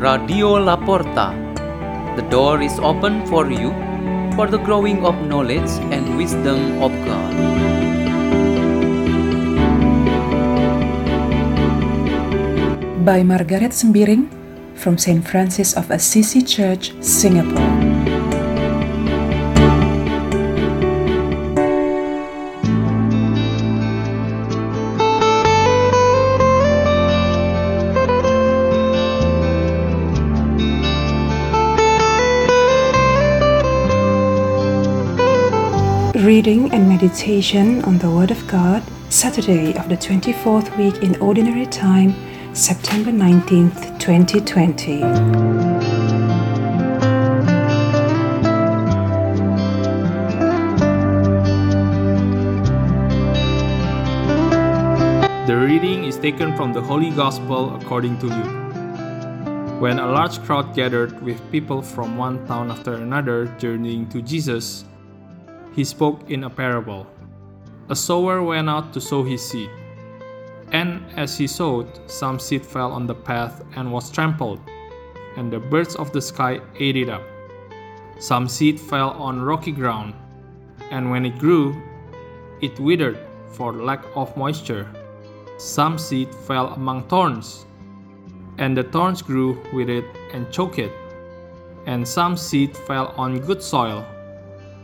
Radio La Porta. The door is open for you for the growing of knowledge and wisdom of God. By Margareth Sembiring from St. Francis of Assisi Church, Singapore. Reading and meditation on the Word of God, Saturday of the 24th week in Ordinary Time, September 19th, 2020. The reading is taken from the Holy Gospel according to Luke. When a large crowd gathered with people from one town after another journeying to Jesus, he spoke in a parable. A sower went out to sow his seed. And as he sowed, some seed fell on the path and was trampled, and the birds of the sky ate it up. Some seed fell on rocky ground, and when it grew, it withered for lack of moisture. Some seed fell among thorns, and the thorns grew with it and choked it. And some seed fell on good soil,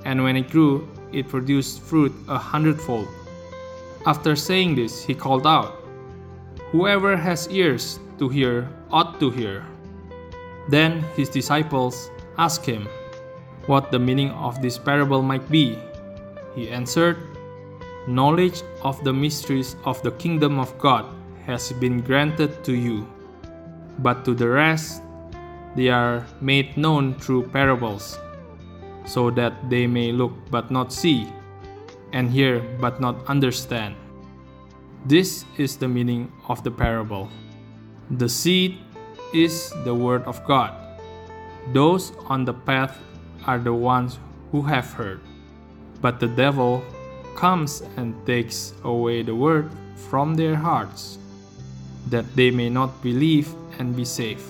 and when it grew, it produced fruit a hundredfold. After saying this, he called out, Whoever has ears to hear ought to hear. Then his disciples asked him what the meaning of this parable might be. He answered, Knowledge of the mysteries of the kingdom of God has been granted to you, but to the rest they are made known through parables, so that they may look but not see, and hear but not understand. This is the meaning of the parable. The seed is the word of God. Those on the path are the ones who have heard. But the devil comes and takes away the word from their hearts, that they may not believe and be saved.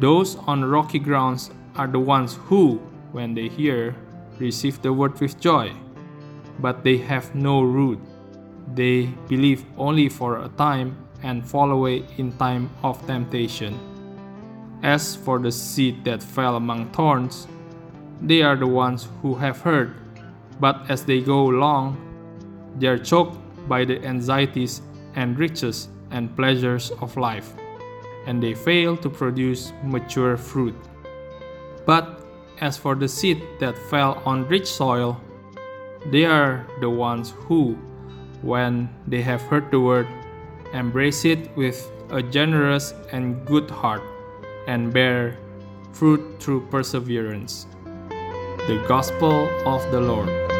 Those on rocky grounds are the ones who, when they hear, receive the word with joy, but they have no root. They believe only for a time and fall away in time of temptation. As for the seed that fell among thorns, they are the ones who have heard, but as they go along, they are choked by the anxieties and riches and pleasures of life, and they fail to produce mature fruit. But as for the seed that fell on rich soil, they are the ones who, when they have heard the word, embrace it with a generous and good heart, and bear fruit through perseverance. The Gospel of the Lord.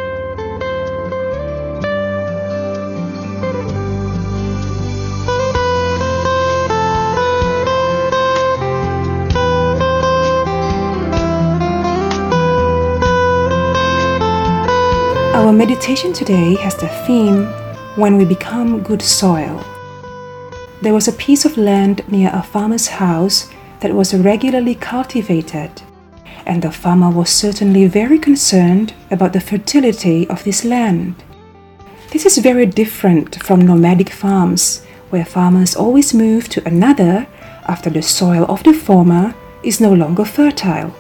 Our meditation today has the theme When We Become Good Soil. There was a piece of land near a farmer's house that was regularly cultivated, and the farmer was certainly very concerned about the fertility of this land. This is very different from nomadic farms, where farmers always move to another after the soil of the former is no longer fertile.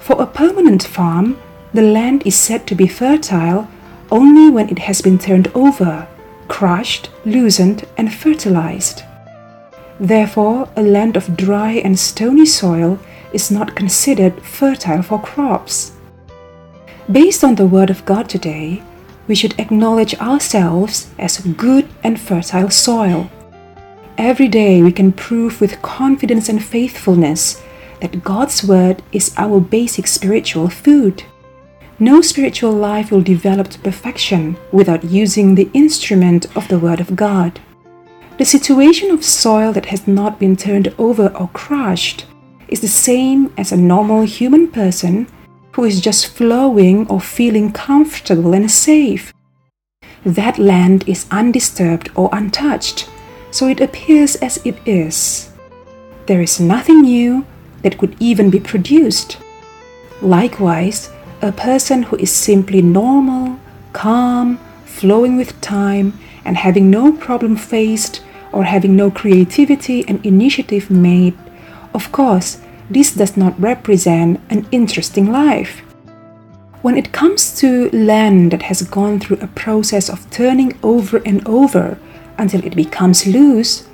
For a permanent farm, the land is said to be fertile only when it has been turned over, crushed, loosened, and fertilized. Therefore, a land of dry and stony soil is not considered fertile for crops. Based on the Word of God today, we should acknowledge ourselves as good and fertile soil. Every day we can prove with confidence and faithfulness that God's Word is our basic spiritual food. No spiritual life will develop to perfection without using the instrument of the Word of God. The situation of soil that has not been turned over or crushed is the same as a normal human person who is just flowing or feeling comfortable and safe. That land is undisturbed or untouched, so it appears as it is. there is nothing new that could even be produced. Likewise, a person who is simply normal, calm, flowing with time, and having no problem faced or having no creativity and initiative made, of course, this does not represent an interesting life. When it comes to land that has gone through a process of turning over and over until it becomes loose,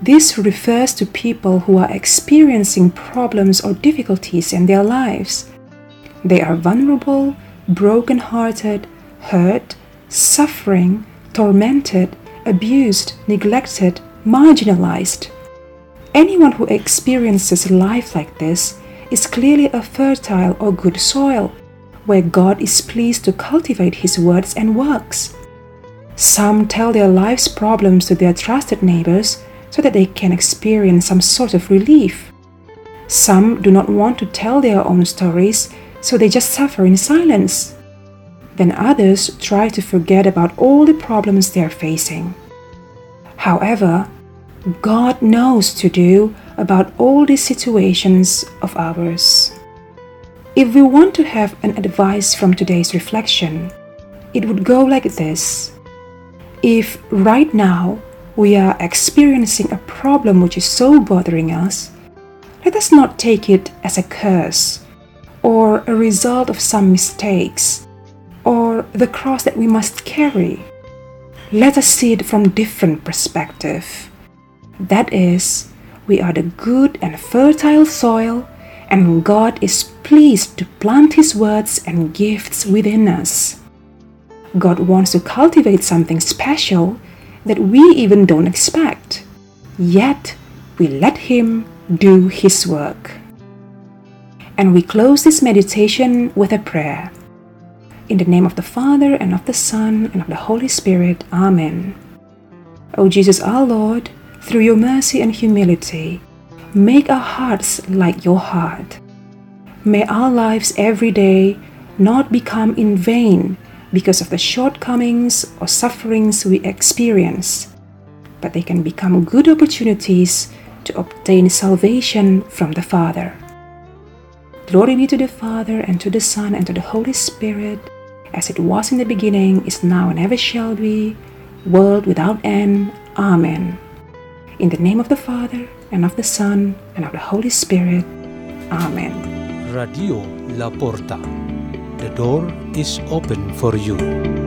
this refers to people who are experiencing problems or difficulties in their lives. They are vulnerable, broken hearted, hurt, suffering, tormented, abused, neglected, marginalized. Anyone who experiences life like this is clearly a fertile or good soil where God is pleased to cultivate His words and works. Some tell their life's problems to their trusted neighbors so that they can experience some sort of relief. Some do not want to tell their own stories, so they just suffer in silence. Then others try to forget about all the problems they are facing. However, God knows to do about all these situations of ours. If we want to have an advice from today's reflection, it would go like this. If right now we are experiencing a problem which is so bothering us, let us not take it as a curse or a result of some mistakes or the cross that we must carry. Let us see it from different perspective. That is, we are the good and fertile soil, and God is pleased to plant His words and gifts within us. God wants to cultivate something special that we even don't expect. Yet, we let Him do His work. And we close this meditation with a prayer. In the name of the Father, and of the Son, and of the Holy Spirit. Amen. O Jesus our Lord, through your mercy and humility, make our hearts like your heart. May our lives every day not become in vain because of the shortcomings or sufferings we experience, but they can become good opportunities to obtain salvation from the Father. Glory be to the Father, and to the Son, and to the Holy Spirit, as it was in the beginning, is now, and ever shall be, world without end. Amen. In the name of the Father, and of the Son, and of the Holy Spirit. Amen. Radio La Porta. The door is open for you.